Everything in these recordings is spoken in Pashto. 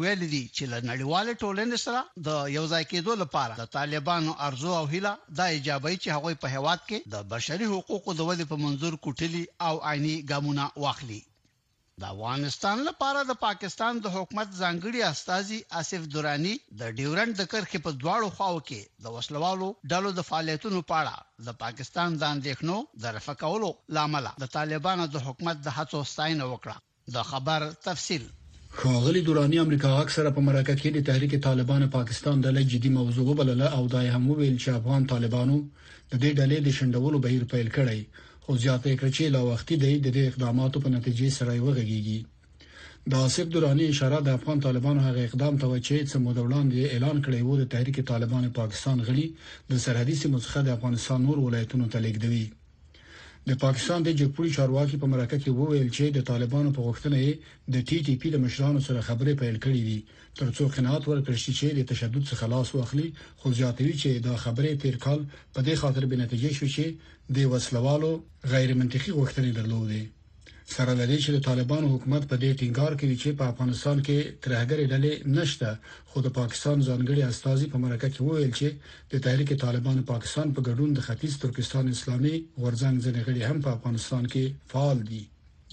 ویل دي چې له نړیوالې ټولنې سره د یو ځای کېدو لپاره د طالبانو ارزو او هیله دا ایجابوي چې هغوی په هیواد کې د بشري حقوقو د ودې په منظور کوټلي او عیني ګامونه واخلي د افغانستان لپاره د پاکستان د حکومت ځانګړي استاذي آصف دوراني د ډیورنډ د کرخې په دواړو خواو کې د وسلوالو ډلو د فعالیتونو په اړه د پاکستان د اندېښنو د رفع کولو لامل د طالبانو د حکومت د هڅو ستاینه وکړه د خبر تفصیل. ښاغلي دراني امریکا غږ سره په مرکه کې د تحریک طالبان پاکستان ډله جدي موضوع وبلله او دا یې هم وویل چې افغان طالبانو د دې ډلې د شنډولو بهیر پیل کړی خو زیاته یې کړه چې لا وختي دی د دې اقداماتو په نتیجې سره یې وغږیږي. د آصف دراني اشاره د افغان طالبانو هغه اقدام ته و چې څه موده وړاندې یې اعلان کړی وو د تحریک طالبان پاکستان غړي د سرحدي سیمو څخه د افغانستان نور ولایتونو ته لیږدوي. د پاکستان د جګپوړي چارواکي په مرکه کې وویل چې د طالبانو په غوښتنه یې د ټي ټي پی د مشرانو سره خبرې پیل کړې دي ترڅو قناعت ورکړي شي چې د تشدد څخه لاس واخلي خو زیاتوي چې دا خبرې تیر کال په دې خاطر بې نتیجې شوې چې د وسلوالو غیر منطقي غوښتنې درلودې سره لدې چې د طالبانو حکومت په دې ټینګار کوي چې په افغانستان کې ترهګري ډلې نشته خو د پاکستان ځانګړي استاذي په مرکه کې وویل چې د تحریک طالبان پاکستان په ګډون د ختیځ ترکستان اسلامي غورځنګ ځنې غړي هم په افغانستان کې فعال دي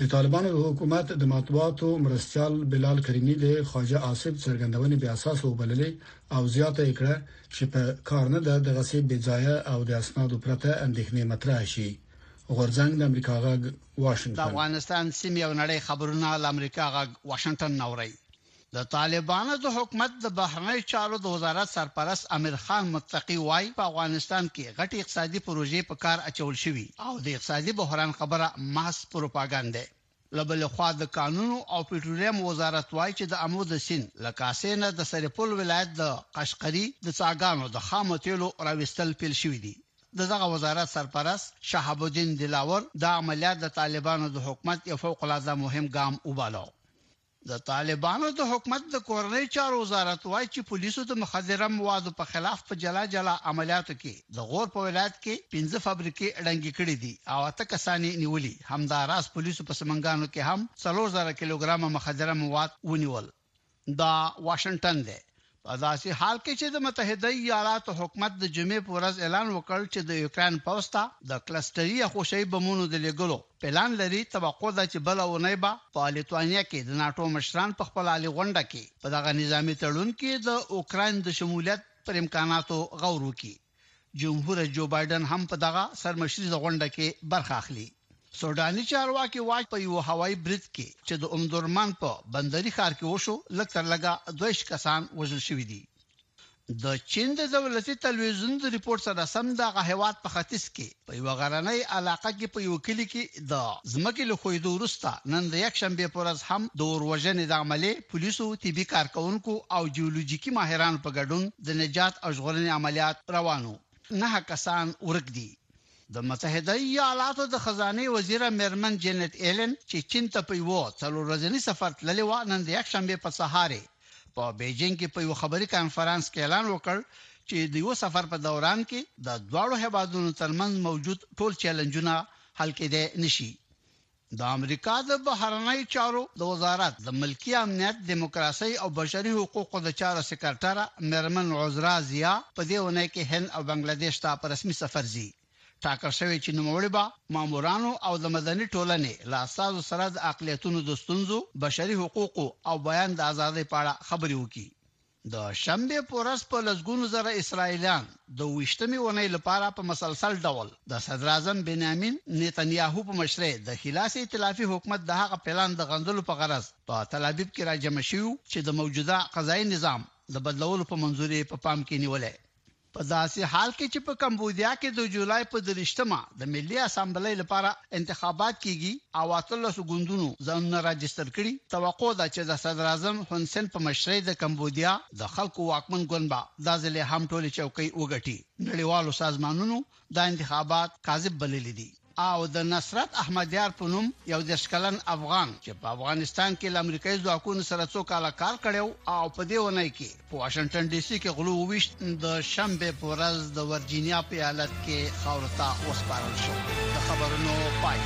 د طالبانو د حکومت د مطبوعاتو مرستيال بلال کریمی د خواجه آصف څرګندونې بیا اساس وبللې او زیاته یې کړه چې په کار نه ده د غصې بې ځایه او د اسنادو پرته اندېښنې مطرح شي غورځنګ د امریکا غږ واشنگټن د افغانستان سیمې او نړۍ خبرونه له امریکا غږ واشنگټن نوري د طالبانو د حکومت د بهرنیو چارو د وزارت سرپرست امیر خان متقی وای په افغانستان کې غټي اقتصادي پروژې په کار اچول شوی او د اقتصادي بحران خبره محض پروپاګاندا له بلې خوا د کانونو او پټرولیم وزارت وايي چې د امو د سیند له کاسې نه د سرپل ولایت د قشقري د څاګانو د خامو تېلو راویستل پیل شوي دي. د دغه وزارت سرپرست شهاب الدین دلاور دا عملیات د طالبانو د حکومت یو فوق العاده مهم ګام وباله. د طالبانو د حکومت د کورنیو چارو وزارت وايي چې پولیسو د مخدره موادو په خلاف په جلا جلا عملیاتو کې د غور په ولایت کې پنځه فابریکې ړنګې کړې دي او اته کسان یې نیولي. همداراز پولیسو په سمنګانو کې هم څلور زره کیلوګرامه مخدره مواد ونیول. دا واشنګټن دی. په داسې حال کې چې د متحده ایالاتو حکومت د جمعې په ورځ اعلان وکړ چې د یوکراین پوځ ته د کلسټري یا خوشهيي بمونو د لېږلو پلان لري، توقع ده چې بله اونۍ به په لیتوانیا کې د ناټو مشران په خپله عالي غونډه کې په دغه نظامي تړون کې د اوکراین د شمولیت پر امکاناتو غور وکړي. جمهور جو بایډن هم په دغه سرمشریزه غونډه کې برخه اخلي. سوډاني چارواکي وايي په یو هوایي برید کې چې د امدورمان په بندري ښار کې وشو لږ تر لږه دوه ویشت کسان وژل شوي دي. د چین د دولتي تلویزیون د رپورټ سره سم دغه هېواد په ختیځ کې په یوه غرنۍ علاقه کې په یوه کلي کې د ځمکې له ښویدو وروسته نن د یکشنبې پر ورځ هم د اور وژنې د عملې پولیسو، طبي کارکوونکو او جیولوجیکي ماهرانو په ګډون د نجات او ژغورنې عملیات روان وو. نهه کسان ورک دي. د متحده ایالاتو د خزانې وزیره مېرمن جینټ ایلن چې چین ته په یوه څلور ورځني سفر تللې وه، نن د یکشنبې په سهار یې په بیجینګ کې په یو خبري کانفرنس کې اعلان وکړ چې د یو سفر په دوران کې د دواړو هیوادونو ترمنځ موجود ټول چیلنجونه حل کېدای نشي د امریکا د بهرنۍ چارو د وزارت د ملکی امنیت دیموکراسي او بشري حقوقو د چارو سکرټره مرمن عذرا ضیا په دې ونه کې هند او بنگلاديش ته پر رسمي سفر ځي ټاکل شوې چې نوموړي به مامورانو او د مدني ټولنې له استازو سره د اقلیتونو د ستونزو، بشري حقوقو او بیان د ازادۍ په اړه خبرې وکړي. د شنبې په ورځ په لسګونو زره اسراییلیان د اوویشتمې اونۍ لپاره په مسلسل ډول د صدراعظم بنیامین نیتنیاهو په مشرۍ د خلاص ائتلافي حکومت د هغه پلان د غندلو په غرض په تلابیب کې راجمع شوي چې د موجوده قضایي نظام د بدلولو په منظور یې په پام کې نیولی په داسې حال کې چې په کمبودیا کې د جولای په درویشت مه د ملي اسمبلۍ لپاره انتخابات کېږي او اتلس ګوندونو ځانونه راجستر کړي، توقع ده چې د صدراعظم هون سن په مشرۍ د کمبودیا د خلکو واکمن ګوند به دا ځلې هم ټولې چوکۍ وګټي. نړیوالو سازمانونو دا انتخابات کاذب بللي دي او د نصرت احمدیار په نوم یو دېرش کلن افغان چې په افغانستان کې له امریکایي ځواکونو سره څو کاله کار کړی او په دې اونۍ کې په واشنګټن ډي سي کې غلو وویشت د شنبې په ورځ د ورجینیا په ایالت کې خاورو ته وسپارل شو د خبرونو پای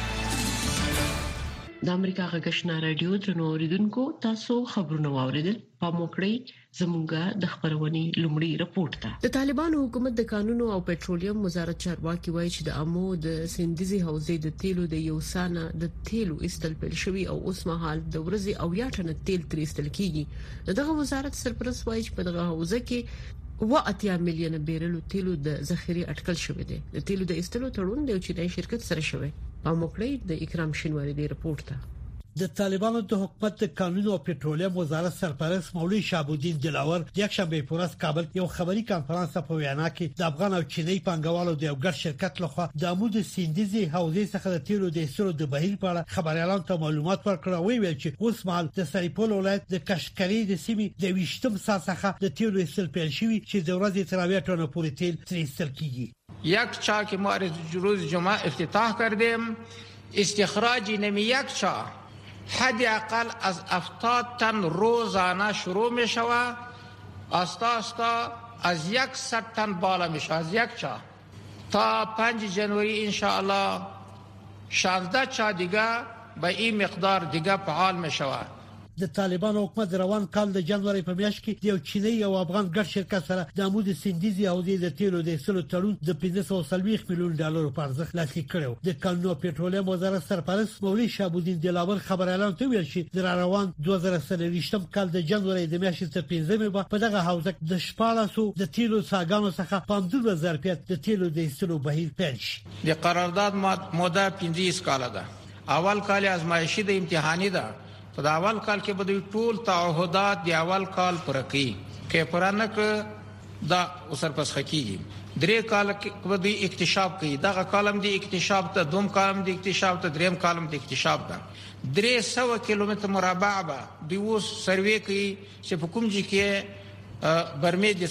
د امریکا غږشنا رادیو درنو اوریدونکو تاسو خبرونه واوریدل په موکړی زمونږ د خبرونې لومړی رپورټ ده. د طالبانو حکومت د کانونو او پټرولیم وزارت چارواکي وايي چې د امو د سیندیزې حوزې د تیلو د یو څاه نه د تیلو ایستل پیل شوي او اوس مهال د ورځې اویا ټنه تیل ترې ایستل کیږي. د دغه وزارت سرپرست وايي چې په دغه حوزه کې اووه اتیا میلیونه بیرلو تیلو د ذخیرې اټکل شوی دی. د تیلو د ایستلو تړون د یو چینایي شرکت سره شوی. پام وکړئ د اکرام شینواري دې رپورټ ته. د طالبانو د حکومت د کانونو او پټرولیم وزارت سرپرست مولوی شهاب الدین دلاور د یکشنبې په ورځ کابل یو خبري کانفرنس ته په وینا کې د افغان او چیني پانګوالو د یو ګډ شرکت لخوا د امو د سیندیزې حوزې څخه د تیلو د ایستلو د بهیر په اړه خبریالانو ته معلومات ورکړ او ویل چې اوس مهال د سرپل ولایت د کشکری د سیمې د ویشتم سا څخه د تیلو ایستل پیل شوي چې د ورځې تر اویا ټنو پورې تیل ترې ایستل کیږي یک چا کې ما روز جمعه افتتاح کردیم استخراج نمی یک چا حداقل از افتاد تن روزانه شروع می شود آستا آستا از یک ست تن بالا می شود از یک چا تا پنج جنوری انشاءالله شارده چا دیګه به ای مقدار دیګه فعال مې شوه. د طالبانو حکومت د روان کال د جنورۍ په میاشت کې د یو چیني او افغان ګډ شرکت سره د امو د سیندیزې حوزې د تیلو د ایستلو تړون د پنځه سوه او څلوېښت میلیون ډالرو په ارزښت لاسلیک کړی و. د کانونو او پټرولیم وزارت سرپرست مولوي شهاب الدین دلاور خبریالانو ته وویل چې د راروان دوه زره څلوېښتم کال د جنورۍ د میاشتې تر پنځمې به په دغه حوزه کې د شپاړسو د تیلو څاګانو څخه په همدومره ظرفیت د تیلو د ایستلو بهیر پیل شي. د قرارداد موده پنځه ییز کاله ده، اول کال یې ازمایشي ده، امتحاني ده، په دا اول کال کې به دوی ټول تعهدات د اول کال پوره کوي، که یې پوره نه کړ دا ورسره فسخه کیږي، درې کاله کې به دوی اکتشاف کوي، دغه کال هم د اکتشاف ده، دویم کال هم د اکتشاف ده، دریم کال هم د اکتشاف ده، درې سوه کیلومتر مربع به دوی اوس سروې کوي. چې په کوم ځای کې برمې د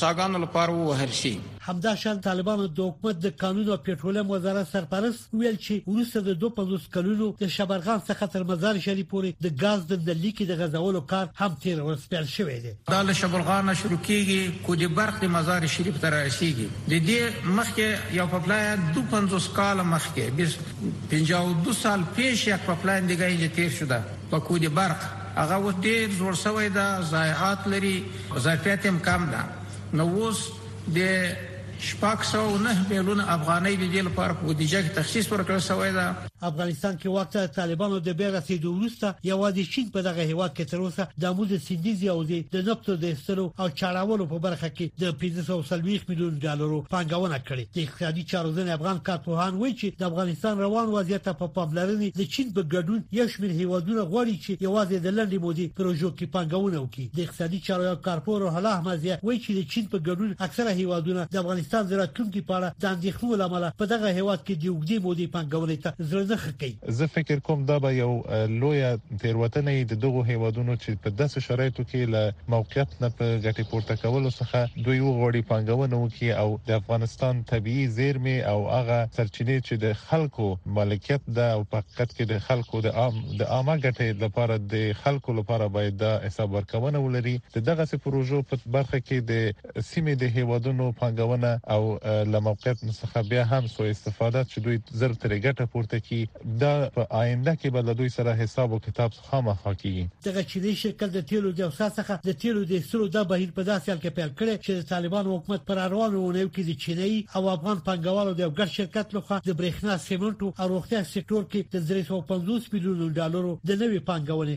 څاګانو لپاره ووهل شي همدا شان طالبانو د حکومت د قانون او پېټرولیم وزارت سرپرست ویل چې وروسته د 250 کلونو د شبرغان څخه تر مزار شریف پورې د غاز د نلیکې د غزولو کار هم تیر ورځ پیل شوی دی دا له شبرغان شروع کیږي کو د برق د مزار شریف تر رسیدي د دې مخکې یو پپلای 250 کال مخکې 52 سال پیش یک پپلاین دیګه یې تیر شو دا په کو د برق هغه اوس ډیر زوړ سوی ده ضایعات لري ظرفیت هم کم ده نو اوس د شپږ سوه او نهه میلونه افغانۍ د دې لپاره په بودیجه کې تخصیص ورکړل سوی ده. افغانستان کې واک ته د طالبانو د بیا رسیدو وروسته یوازې چین په دغه هیواد کې تر اوسه د امو د سیندیزې حوزې د نفتو د ایستلو او چاړولو په برخه کې د پنځه سوه او څلوېښت میلیون ډالرو پانګونه کړې. د اقتصادي چارو ځینې افغان کارپوهان وایي چې د افغانستان روان وضعیت ته په پاملرنې د چین په ګډون یو شمېر هیوادونه غواړي چې یوازې د لنډې مودې پروژو کې پانګونه وکړي د اقتصادي چارو یو کارپوه روح الله احمدزی وایي چې د چین په ګډون اکثره هیوادونه د افغانستان د راتلونکي په اړه د اندېښنو لامل په دغه هیواد کې د اوږدې مودې پانګونې ته زړه نه ښه کوي زه فکر کوم دا به یو لویه تیروتنه یی د دغو هیوادونو چی په داسی شرایطو کی له موقعیت نه په ګټی پورته کولو څخه دوی وغواړی پانګونه وکړي او د افغانستان طبیعی زیرمی او هغه سرچینی چی د خلکو مالکیت ده او په حقیقت کی د خلکو د عام د عامه ګټی لپاره د خلکو لپاره باید دا حساب ورکونه ولري د دغسی پروژو په برخه کی د سیمې د هیوادونو پانګونه او له موقعیت څخه بیا هم سوء استفاده چې دوی زر ترې ګټه پورته کړي دا په آینده کې به له دوی سره حساب او کتاب خامخا کیږي. دغه چینايي شرکت د تېلو د اوسا څخه د تېلو د ایستلو دا بهیر په داسې حال کې پیل کړی چې د طالبانو حکومت په راروانو اوونیو کې د چینايي او افغان پانګوالو د یو ګډ شرکت له خوا د برېښنا، سیمنټو او روغتیا سکټور کې د درې سوه او پنځوس میلیونو ډالرو د نوې پانګونې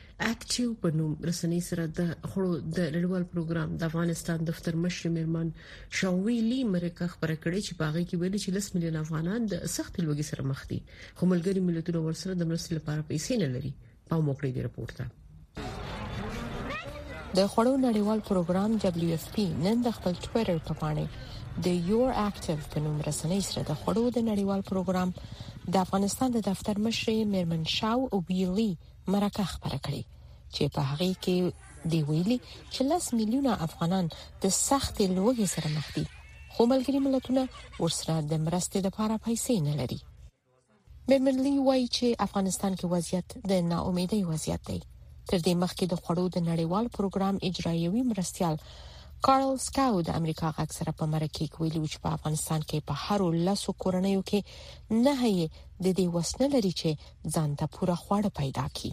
اکټیو په نوم رسنۍ سره د خړو د لړوال پروګرام د افغانستان دفتر مشر میرمن شاوی لی مرکه خبره کړې چې باغې کې ویل چې 10 میلیون افغانان د سخت لوګي سره مخ دي خو ملګری ملتونه ورسره د مرستې لپاره پیسې نه لري پام وکړئ د رپورت ته د خړو نړیوال پروګرام دبليو اف پی نن د خپل ټوئیټر په باندې د یور اکټیو په نوم رسنۍ سره د خړو د نړیوال پروګرام د افغانستان د دفتر مشر میرمن شاو او بیلی مرکه خبره کړې چې په هغه کې دی ویلي چې لس میلیونه افغانان د سختې لوږې سره مخ دي خو ملګري ملتونه ورسره د مرستې لپاره پیسې نه لري مېرمنلی وایي چې افغانستان کې وضعیت د ناامیدۍ وضعیت دی تر دې مخکې د خړو د نړیوال پروګرام اجرایوي مرستيال کارل سکاو د امریکا غږ سره په مرکه کې ویلي چې په افغانستان کې په هر لاسو کورنیو کې نه هي د دې وسنه لري چې ځان ته پوره خواړه پیدا کړي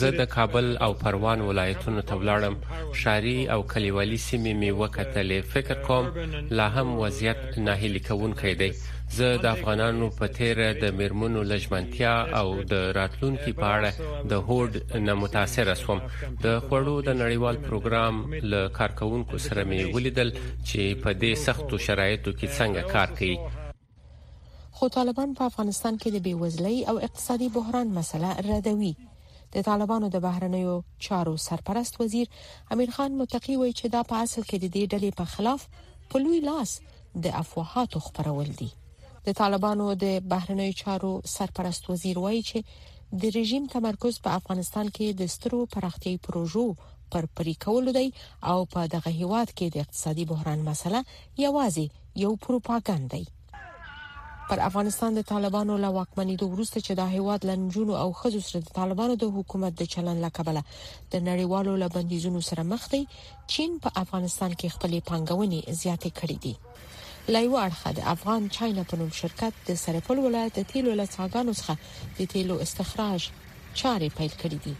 زه د کابل او پروان ولایتونو ته ولاړم شاری او کلیوالي سیمې می وکتلې فکر کوم لا هم وضعیت ناهیلی کوونکی دی زه د افغانانو په تیر د میرمنو لجمنتیا او د راتلونکو په اړه د هوډ نه متاثر شوم د خوړو د نړیوال پروګرام له کارکونکو سره می ولیدل چې په دې سختو شرایطو کې څنګه کار کوي خو طالبان په افغانستان کې د بیوزلۍ او اقتصادي بحران مسله ردوي د طالبانو د بهرنیو چارو سرپرست وزیر امیر خان متقی وایي چې دا په اصل کې د دې ډلې په خلاف په لوی لاس د افواهاتو خبرول دي د طالبانو د بهرنیو چارو سرپرست وزیر وایي چې د رژیم تمرکز په افغانستان کې د سترو پراختیايي پروژو پر پرې کولو دی او په دغه هیواد کې د اقتصادي بحران مسله یوازې یو پروپاګاند دی پر افغانستان د طالبانو له واکمنۍ د ورسته چې د هیواد لنجونو او خزو سره د طالبانو د حکومت د چلن لکبله د نړیوالو لبندیزونو سره مخ دی چین په افغانستان کې خپلې پنګونې زیاتې کړې دي لایو اړخه د افغان چاینا په نوم شرکت د سرپل ولایت د تیلو لڅاګانو څخه د تیلو استخراج چارې پیل کړې دي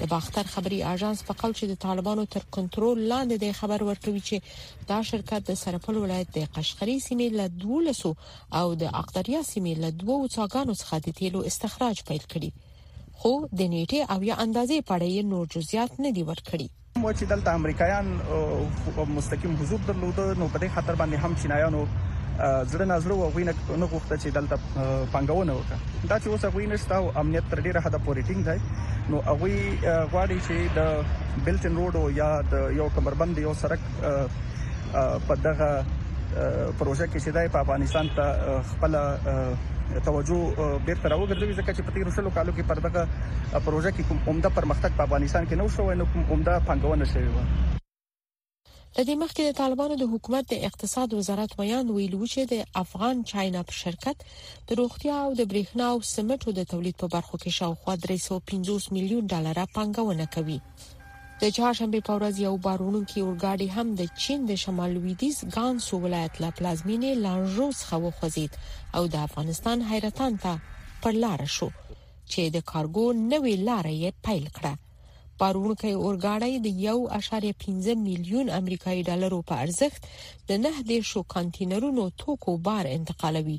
د باختر خبري اژانس په قول چې د طالبانو تر کنټرول لاندې د خبر ورکوي چې دا شرکت د سرپل ولایت د قشقري سیمې له 12 او د اقدریا سیمې له دوو څاګانو څخه د تیلو استخراج پیل کړي خو د نیټه او یا اندازې پړې نور جزئیات نه دی ورکړي و چې دلته امریکایان مستقیم حضور درلود نو په دې خاطر باندې هم چینایانو زړه نازړه وغوي نه غوښته چې دلته پنګونه وکړي دا چې اوس غوي نشته او امنیت تر ډیره حد پورې ټینګ دی نو غوي غواړي چې د بلټن روډ یا د یو کمربند یو سرک په دغه پروژه کې چې د افغانستان ته خپل توجه بیرته راوګرځوي ځکه چې په تیر شلو کالو کې پر دغه پروژه کې کوم عمده پرمختګ په افغانستان کې نه شوی نو کوم عمده پنګونه شوی و لدې مخکې د طالبانو د حکومت د اقتصاد وزارت ویاند ویلي و چې د افغان چاینا په شرکت د روغتیا او د برېښنا او سمټو د تولید په برخو کې شاوخوا 350 میلیون ډالر پانګونه کوي د چهارشنبه په ورځ یو بارونکي اورګاډي هم د چین د شمال لویدیځ ګانسو ولایت له پلازمینې لانجو څخه وخوځید او د افغانستان حیرتان ته پر لار شو چې د کارګو نوې لار یې پیل کړه بارونکي اورګاډي د 1.15 میلیون امریکایي ډالرو په ارزښت د 19 کانټینرونو توکو بار انتقالوي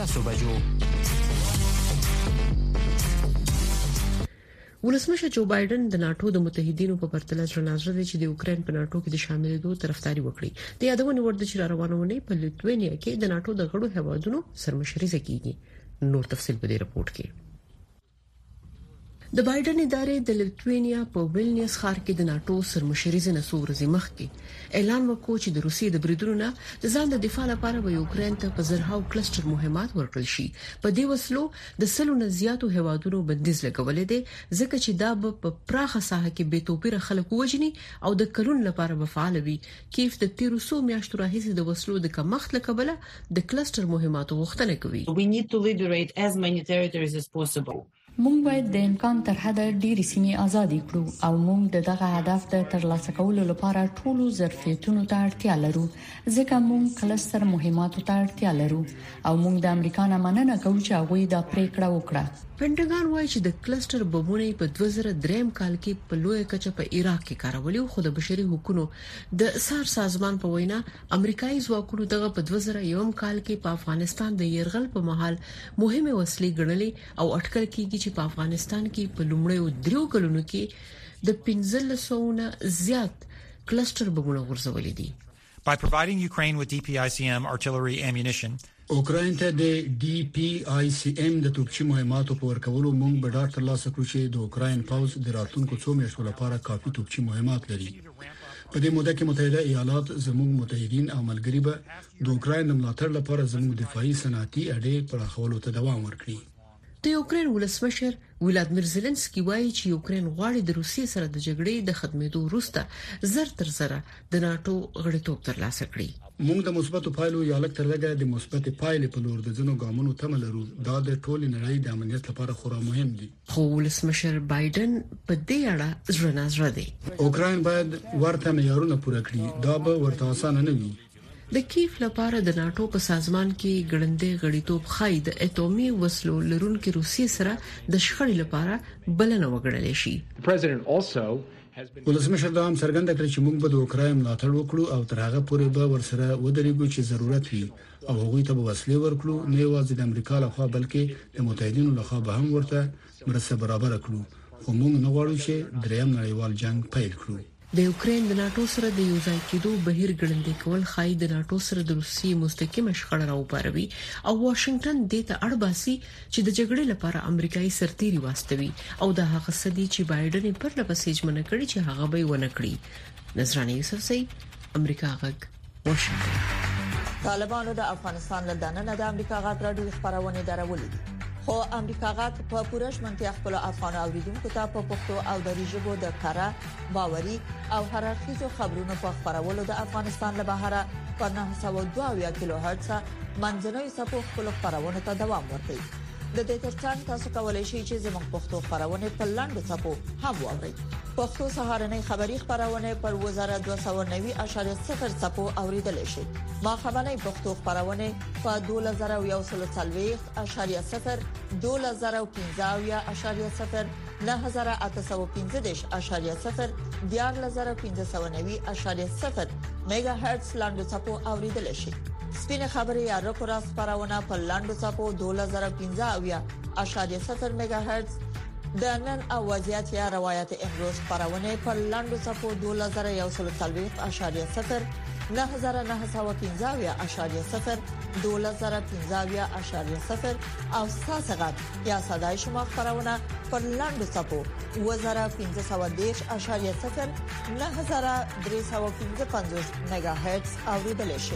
تاسو بجو ولسمشر جو بایدن د ناتو د متحدینو په پرتله زړه نازړه دی چې د اوکرين په ناتو کې د شاملېدو طرفداري وکړي د یادونه ور د چې روانونه په لیتوانیا کې د ناتو د غړو هوادونو سرمشري زکیږي نور تفصيل په دې رپورت کې د بایډن ادارې د لیتوانیا په ویلنیس ښار کې د ناټو سرمشریزې نه څو ورځې مخکې اعلان وکړ چې د روسیې د بریدونو نه د ځان د دفاع لپاره به یوکرين ته په زرهاو کلسټر مهمات ورکړل شي په دې وسلو د سلو نه زیاتو هوادونو بندیز لګولې دي ځکه چې دا به په پراخه ساحه کې بې توپیره خلک ووجني او د کلونو لپاره به فعال وي کیف د تیرو څو میاشتو راهیسې د وسلو د کمښت له کبله د کلسټر مهماتو غوښتنه کوي. موږ باید د امکان تر حده ډېرې سیمې ازادې کړو او موږ د دغه هدف د ترلاسه کولو لپاره ټولو ظرفیتونو ته اړتیا لرو، ځکه موږ کلسټر مهماتو ته اړتیا لرو. او موږ د امریکا نه مننه کوو چې هغوی دا پریکړه وکړه. پنټاګان وايي چې د کلسټر بمونه یې په دوه زره درېیم کال کې په لویه کچه په عراق کې کارولي وو، خو د بشري حقونو د څار سازمان په وینا، امریکايي ځواکونو دغه په دوه زره یوم کال کې په افغانستان د یرغل په مهال مهمې وسلې ګڼلې او اټکل کیږي چې په افغانستان کې په لومړیو دریو کلونو کې د پنځلس سوو نه زیات کلسټر بمونه غورځولي دي. اوکراین ته د DPICM د توپچي مهماتو په ورکولو موږ به ډاډ ترلاسه کړو چې د اوکراین پوځ د راتلونکو څو میاشتو لپاره کافي توپچي مهمات لري. په دې موده کې متحده ایالات، زموږ متحدین او ملګري به د اوکراین د ملاتړ لپاره زموږ دفاعي صنعتي اډې پراخولو ته دوام ورکړي. د یوکرین ولسمشر ولادمیر زیلنسکي وایي چې یوکرین غواړي د روسیې سره د جګړې د ختمېدو وروسته زر تر زره د ناتو غړیتوب ترلاسه کړي. موږ د مثبتو پایلو یا لږ تر لږه د مثبتې پایلې په لور د ځینو ګامونو تمه لرو، دا د ټولې نړۍ د امنیت لپاره خورا مهم دي. خو ولسمشر بایډن په دې اړه زړه نازړه دی. اوکراین باید ورته معیارونه پوره کړي، دا به ورته اسانه نه وي. د کیف لپاره د ناټو په سازمان کې ګړندی غړیتوب ښایي د اتومي وسلو لرونکي روسیې سره د شخړې لپاره بلنه وګڼل شي. ولسمشر دا هم څرګنده کړه چې موږ به د اوکراین ملاتړ وکړو او تر هغه پورې به ورسره ودرېږو چې ضرورت وي او هغوی ته به وسلې ورکړو، نه یوازې د امریکا له خوا بلکې د متحدینو له خوا به هم ورته مرسته برابره کړو، خو موږ نه غواړو چې دریم نړیوال جنګ پیل کړو. د یوکرین د ناټو سره د یوځای کیدو بهیر ګړندی کول ښایی د ناټو سره د روسیې مستقیمه شخړه راوپاروي او واشنګټن دې ته اړ باسي چې د جګړې لپاره امریکایی سرتیري واستوي او دا هغه څه دي چې بایډن یې پرله پسې ژمنه کړې چې هغه به یې ونه کړي. نذرانه یوسفزۍ، امریکا غږ. طالبانو د افغانستان له دننه د امریکا غږ راډیو خبرونه درولې دي خو امریکا غږ په پوره شمنتیا خپل افغان اوریدونکو ته په پښتو او دری ژبه د کره باوري او هررخیزو خبرونو په خبرولو د افغانستان له بهره په 902 کیلو هرتز منځنوي سپو خپل خبرونه ته دوام ورکړي د دې ترڅنګ تاسو کولی شئ چې زموږ پښتو خبرونه په لاندو ټکو هم واورئ پښتو سهارنې خبری خبرونه پر وزارت 290.0 ټکو اوریدل شي ما خبرنې پښتو خبرونه په 2040.0 2015.0 میګا هرټز لاندو چپو اوریدل شي سپینه خبره یا رکو را خبرونه په لاندو چپو 2015 او یا 0 میگا هرتز د نن او وضعیت یا روایت امروز خبرونه په لاندو چپو 2041.0 9915.0 2015.0 او ساسغت یا صداي شما خبرونه پر لاندو صفو 2513.0 9315 میگا هرتز اوریدل شي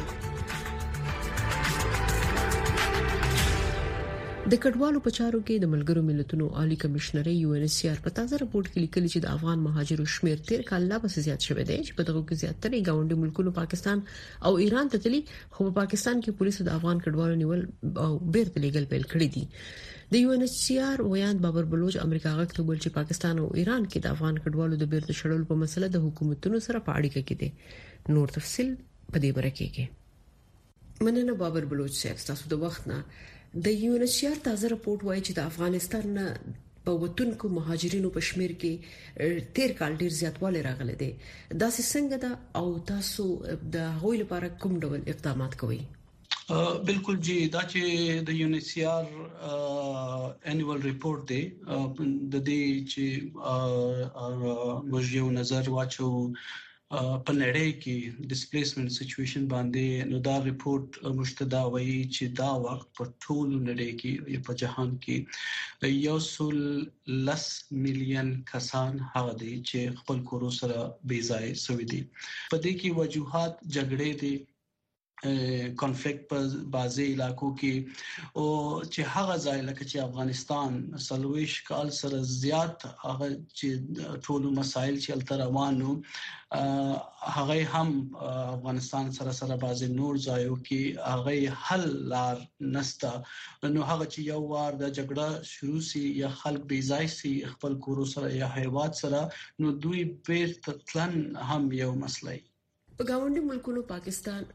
د کډوالو په چارو کې د ملګرو ملتونو عالی کمشنري یو ان ایچ سی آر په تازه راپور کې لیکلي چې د افغان مهاجرو شمیر تیر کال لا پسې زیات شوی دی چې په دغه کې زیاتره ګاونډي ملکونو پاکستان او ایران ته تللي خو په پاکستان کې پولیسو د افغان کډوالو نیول او بیرته لیګل پیل کړی دی د یو ان ایچ سی آر ویاند بابر بلوچ امریکا غږ ته ویل چې پاکستان او ایران کې د افغان کډوالو د بیرته شړلو په مسله د حکومتونو سره په اړیکه کې دي نور تفصيل په دې برکه کې مننه بابر بلوچ صاحب تاسو د وخت نه د یو ان ایچ سی آر تازه رپورت وایي چې د افغانستان نه په وتونکو مهاجرینو په شمیر کې تیر کال ډیر زیاتوالی راغلی دی دا څنګه ده او تاسو د هغوی لپاره کوم ډول اقدامات کوئ بالکل جی دا چې د یو ان ایچ سی آر انیوال ریپورت دی د دې چې موږ یو نظر واچو په نړۍ کې ډیسپلیسمنت سچویشن باندې نو دا رپورت مشتدا وایي چې دا وخت په ټول نړۍ کې یا په جهان کې یو سل لس میلیون کسان هغه دي چې خپل کورو سره بې ځای شوی دي په دې کې وجوهات جګړې دي کنفلیکټ په بازي علاقو کې او چې هغه ځای لکه چې افغانستان سلويش کال سره زیات هغه چې ټول مسایل چې تل روانو هغه هم افغانستان سره سره بازي نور ځایو کې هغه حل لار نستا نو هغه چې یو وار د جګړه شروع سي یا خلک بي ځای سي خپل کور سره یا هیواد سره نو دوی بیرته تلن هم یو مسله په گاونډي ملکونو پاکستان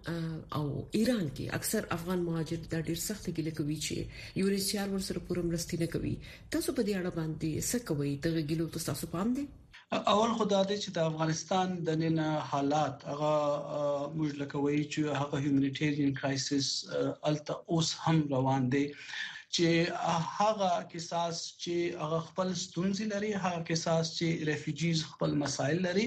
او ایران کې اکثر افغان مهاجر دا ډیر سخت ګیله کوي چې یونیسیار ورسره پوره مرستې نه کوي تاسو په دې اړه باندې څه کوي دغه ګیلو ته تاسو پام دی اول خدا دې چې د افغانستان د نن حالات هغه موږ لکه وایي چې هغه هیومانیټیرین کرایسس الته اوس هم روان دی چې هغه کساس چې هغه خپل ستونزې لري هغه کساس چې ریفیوجیز خپل مسایل لري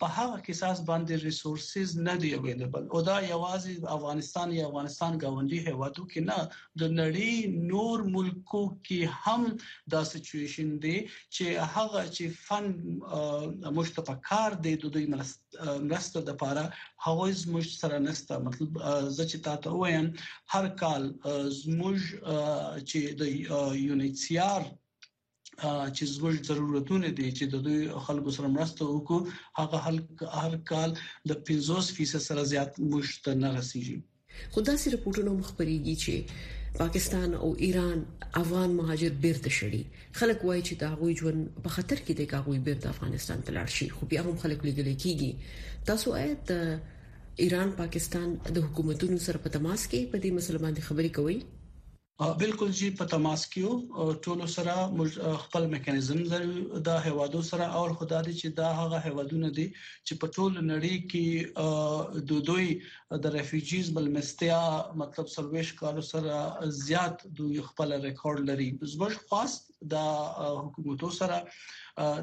په هغه کساس باندې ریسورسز نه دی اویلیبل او دا یوازې افغانستان یا افغانستان غونډي هوادو کې نه د نړۍ نور ملکو کې هم دا سچويشن دی چې هغه چې فن مشتپکار دی د دوی مرسته مرسته د پاره هغه زموږ سره نسته مطلب زه چې تاسو وایم هر کال زموږ چې د یونیسیار چې زموږ ضرورتونه دي چې د دوی خلکو سره مرسته وکړو هغه هر کال د 50% سره زیات موږ ته نه رسیږي خو داسې رپورټونه هم خپريږي چې پاکستان او ایران افغان مهاجر بیرته شړي خلک وایي چې دا غوي ژوند په خطر کې دی کاغوي بیرته افغانستان ته لاړ شي خو بیا هم خلک لګل کیږي تاسو آیت ایران پاکستان د حکومتونو سره په تماس کې په دې مسله باندې خبرې کوي بالکل جی په تماس کې یو ټولو سره خپل میکانیزم لري دا هوادو سره او خدا دې چې دا هغه هوادونه دي چې په ټول نړۍ کې د دوی د ریفیوجیز بل مستیا مطلب سرویش کال سره زیات دوی خپل ریکارډ لري زموږ خاص د حکومتو سره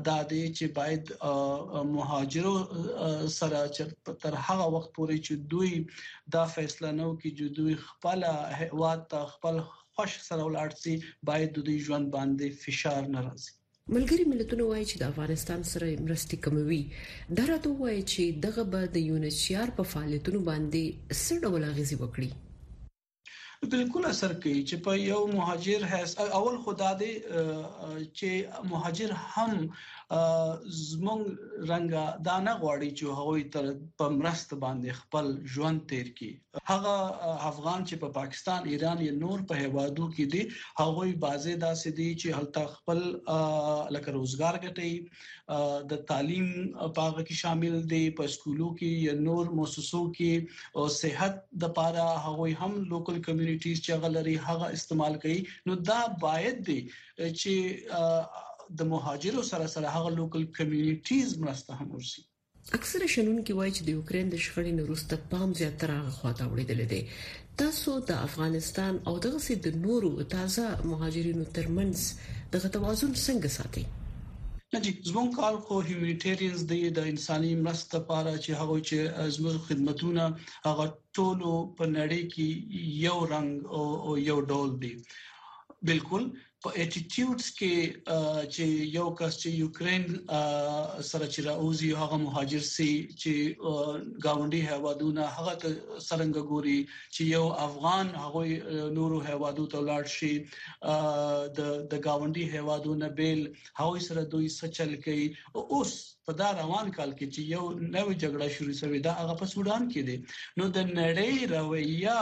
دا دی چې باید مهاجرو سره تر هغه وخت پورې چې دوی دا فیصله نو کې چې دوی خپل هیواد ته خپل خوش سره ولاړ سي باید دوی ژوند باندې فشار نه راځي ملګری ملتونه وایي چې د افغانستان سره مرستي کموي دا راته وایي چې دغه به د یونچیار په فعالیتونو باندې څه ډول اغیزه وکړي بالکل اثر کوي چې په یو مهاجر حیث اول خدا دې چې مهاجر هم زمون رنګ دا نه غواړي چې هغه تر په مرست باندې خپل ژوند تیر کړي هغه افغان چې په پاکستان ایران یا نور په هوادو کې دي هغه بازه داسې دي چې هلته خپل لکه روزګار ګټي د تعلیم په هغه کې شامل دي په سکولو کې یا نور مؤسسو کې او صحت د لپاره هغه هم لوکل کمیونټیز چې غلري هغه استعمال کوي نو دا باید دي چې د مهاجرو سره سره هغه لوکل کمیونټیز مرسته هم ورسي اکثره شنونکي وایي چې د یوکرين د شخړې وروسته پام زیاتره هغه خواته اوړېدل دي تاسو د افغانستان او دغه سي د نورو تازه مهاجرینو ترمنځ دغه توازن څنګه ساتي نه جی زمون کار خو هیومانیټیرینز دی د انساني مرستې لپاره چې هغه چې زموږ خدمتونه هغه ټول په نړۍ کې یو رنګ او یو ډول دي بالکل په اټیټیوډز کې چې یو کس چې یوکرين سره چې راوځي هغه مهاجر سي چې گاونډي هوادونه هغه سرنګ ګوري چې یو افغان هغه نورو هوادو ته لاړ شي د د گاونډي هوادونه بیل هغه سره دوی سچل کوي اوس په دا روان کال کې چې یو نوې جګړه شروع شوې ده هغه په سودان کې ده نو د نړۍ رویه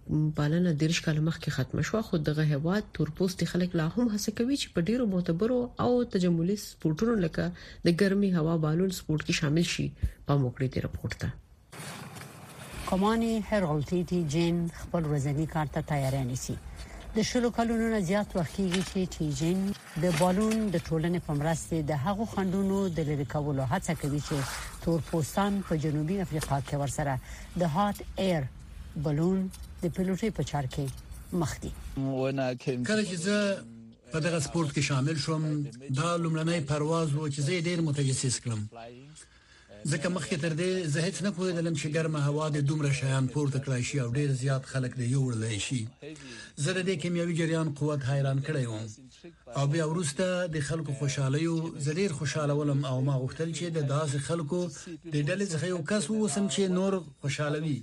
پالنه دیرش کال مخکې ختمه شو خو دغه هواد تورپوستي خلک لا هم هڅه کوي چې په ډیرو معتبرو او تجملي سپورتونو لکه د ګرمي هوا بالون سپورت کې شامل شي په موکړې دی رپورت ته کمانی هرول ټي ټي جین خپل ورځنی کار ته تیاری نیسي د شلو کلونو نه زیات وخت کیږي چې ټي جین د بالون د ټولنې په مرسته د هغو خندونو د لری کولو هڅه کوي چې تورپوستان په جنوبي افریقا کې ورسره د هات ایر بلون د پیلوټي په چار کې مخ دي کله چې زه په دغه سپورت کې شامل شوم دا لومړنی پرواز و چې زه ډیر متجسس کړم ځکه مخکې تر دې زه هیڅ نه پوهیدلم چې ګرمه هوا د دومره شیان پورته کړای شي او ډیر زیات خلک د یو وړل شي زه د دې کیمیاوي جریان قوت حیران کړی وم او بیا وروسته د خلکو خوشحالي او زه ډیر خوشاله ولم او ما غوښتل چې د داسې خلکو د ډلې څخه یو کس ووسم چې نور خوشاله وي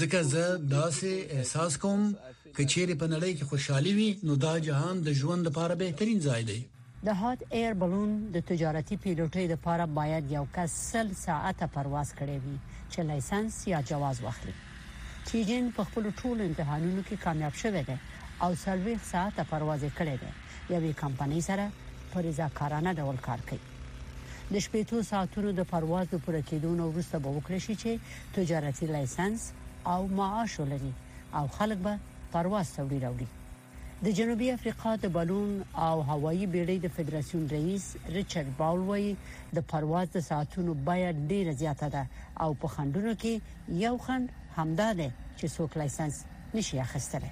ځکه زه داسې احساس کوم چې چیرې په نړۍ کې خوشحالي وي نو دا جهان د ژوند لپاره بهترین ځای دی د هات ایر بلون د تجارتي پیلوټۍ لپاره باید یو کس 30 ساعته پرواز کړی وي چې لایسنس یا جواز واخلي چي هند په خپلو ټولو امتحانونو کي کامياب شوی دی او څلوېښت ساعته پرواز يې کړی دی، يوې کمپنۍ سره په رضاکارانه ډول کار کوي. د شپېتو ساعتونو د پرواز د پوره کېدو نه وروسته به وکړی شي چي تجارتي لایسنس او معاش ولري او خلک به پرواز ته وړي راوړي. د جنوبي افریقا د بالون او هوایي بیړۍ د فدراسیون رییس ریچارډ باول وایي، د پرواز د ساعتونو بیه ډېره زیاته ده او په خنډونو کې یو خنډ همدا دی چې څوک لایسنس نشي اخیستلی.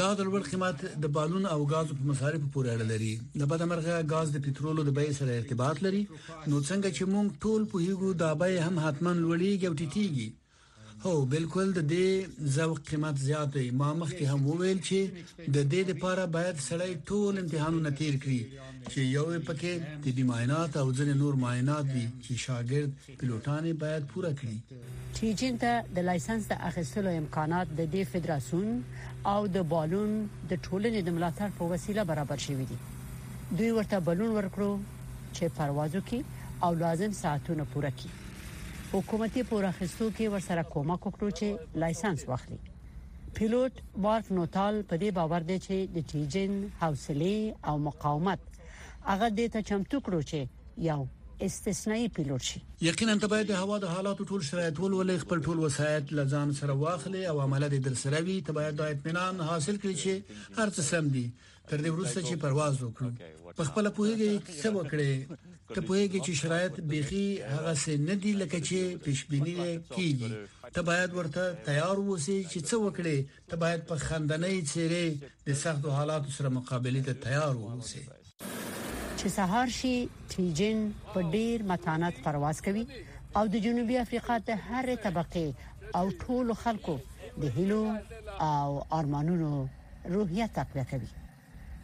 دا د لوړ قیمت، د بالون او ګازو په مصارفو پورې اړه لري. له بده مرغه ګاز د پټرولو د بیې سره ارتباط لري، نو څنګه چې موږ ټول پوهېږو دا بیې هم حتماً لوړېږي او ټیټېږي. هو بلکل د دې ذوق قیمت زیات دی ما مخکې هم وویل چې د دې لپاره باید سړی ټول امتحانونه تیر کړي چې یو پکې طبي معاینات او ځینې نور معاینات دي چې شاګرد پیلوټان باید پوره کړي ټیجن ته د لایسنس د اخیستلو امکانات د دې فدراسیون او د بالون د ټولنې د ملاتړ په وسیله برابر شوي دي دوی ورته بلون ورکړو چې پروازو کې او لازم ساعتونه پوره کړي حکومتي پور اخیستو کې ورسره کومک وکړو چې لایسنس واخلي پیلوټ مارک نوتال په دې باور دی چې د ټیجن حوصله او مقاومت هغه د ته چمتو کړو چې یو استثنایی پیلوټ شي یقینا ته باید د هوا د حالاتو ټول شرایط ولولې خپل ټول وسایت لزان سره واخلې او عمله دې در سره وي ته باید د اطمینان حاصل کړې چې هر څه سم دي تر دې وروسته چې پرواز وکړو په خپل پوهیږي څه وکړي ته پوهیږي چې شرایط بيخي هغه څه نه دي لکه چې پیشبینی کیږي ته باید ورته تیار ووسی چې څه وکړي ته باید په خندنۍ چیرې د سختو حالاتو سره مقابله ته تیار ووسی چې سهار شي ټیجن په ډیر متانت پرواز کوي او د جنوبي افریقا د هرې طبقه او ټولو خلکو د هیلو او ارمانونو روحیه تقویه کوي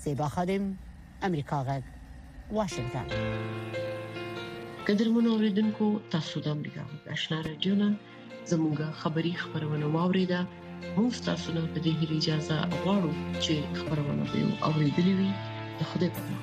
زیبا خادم امریکا غږ واشنگتن قدرمن اوریدونکو تاسو د امریکا غږ آشنا رادیو نه زموږه خبری خبرونه واوریده موږ تاسو نه په دې اجازه غواړو چې خبرونه به اوریدلې وي د خوده په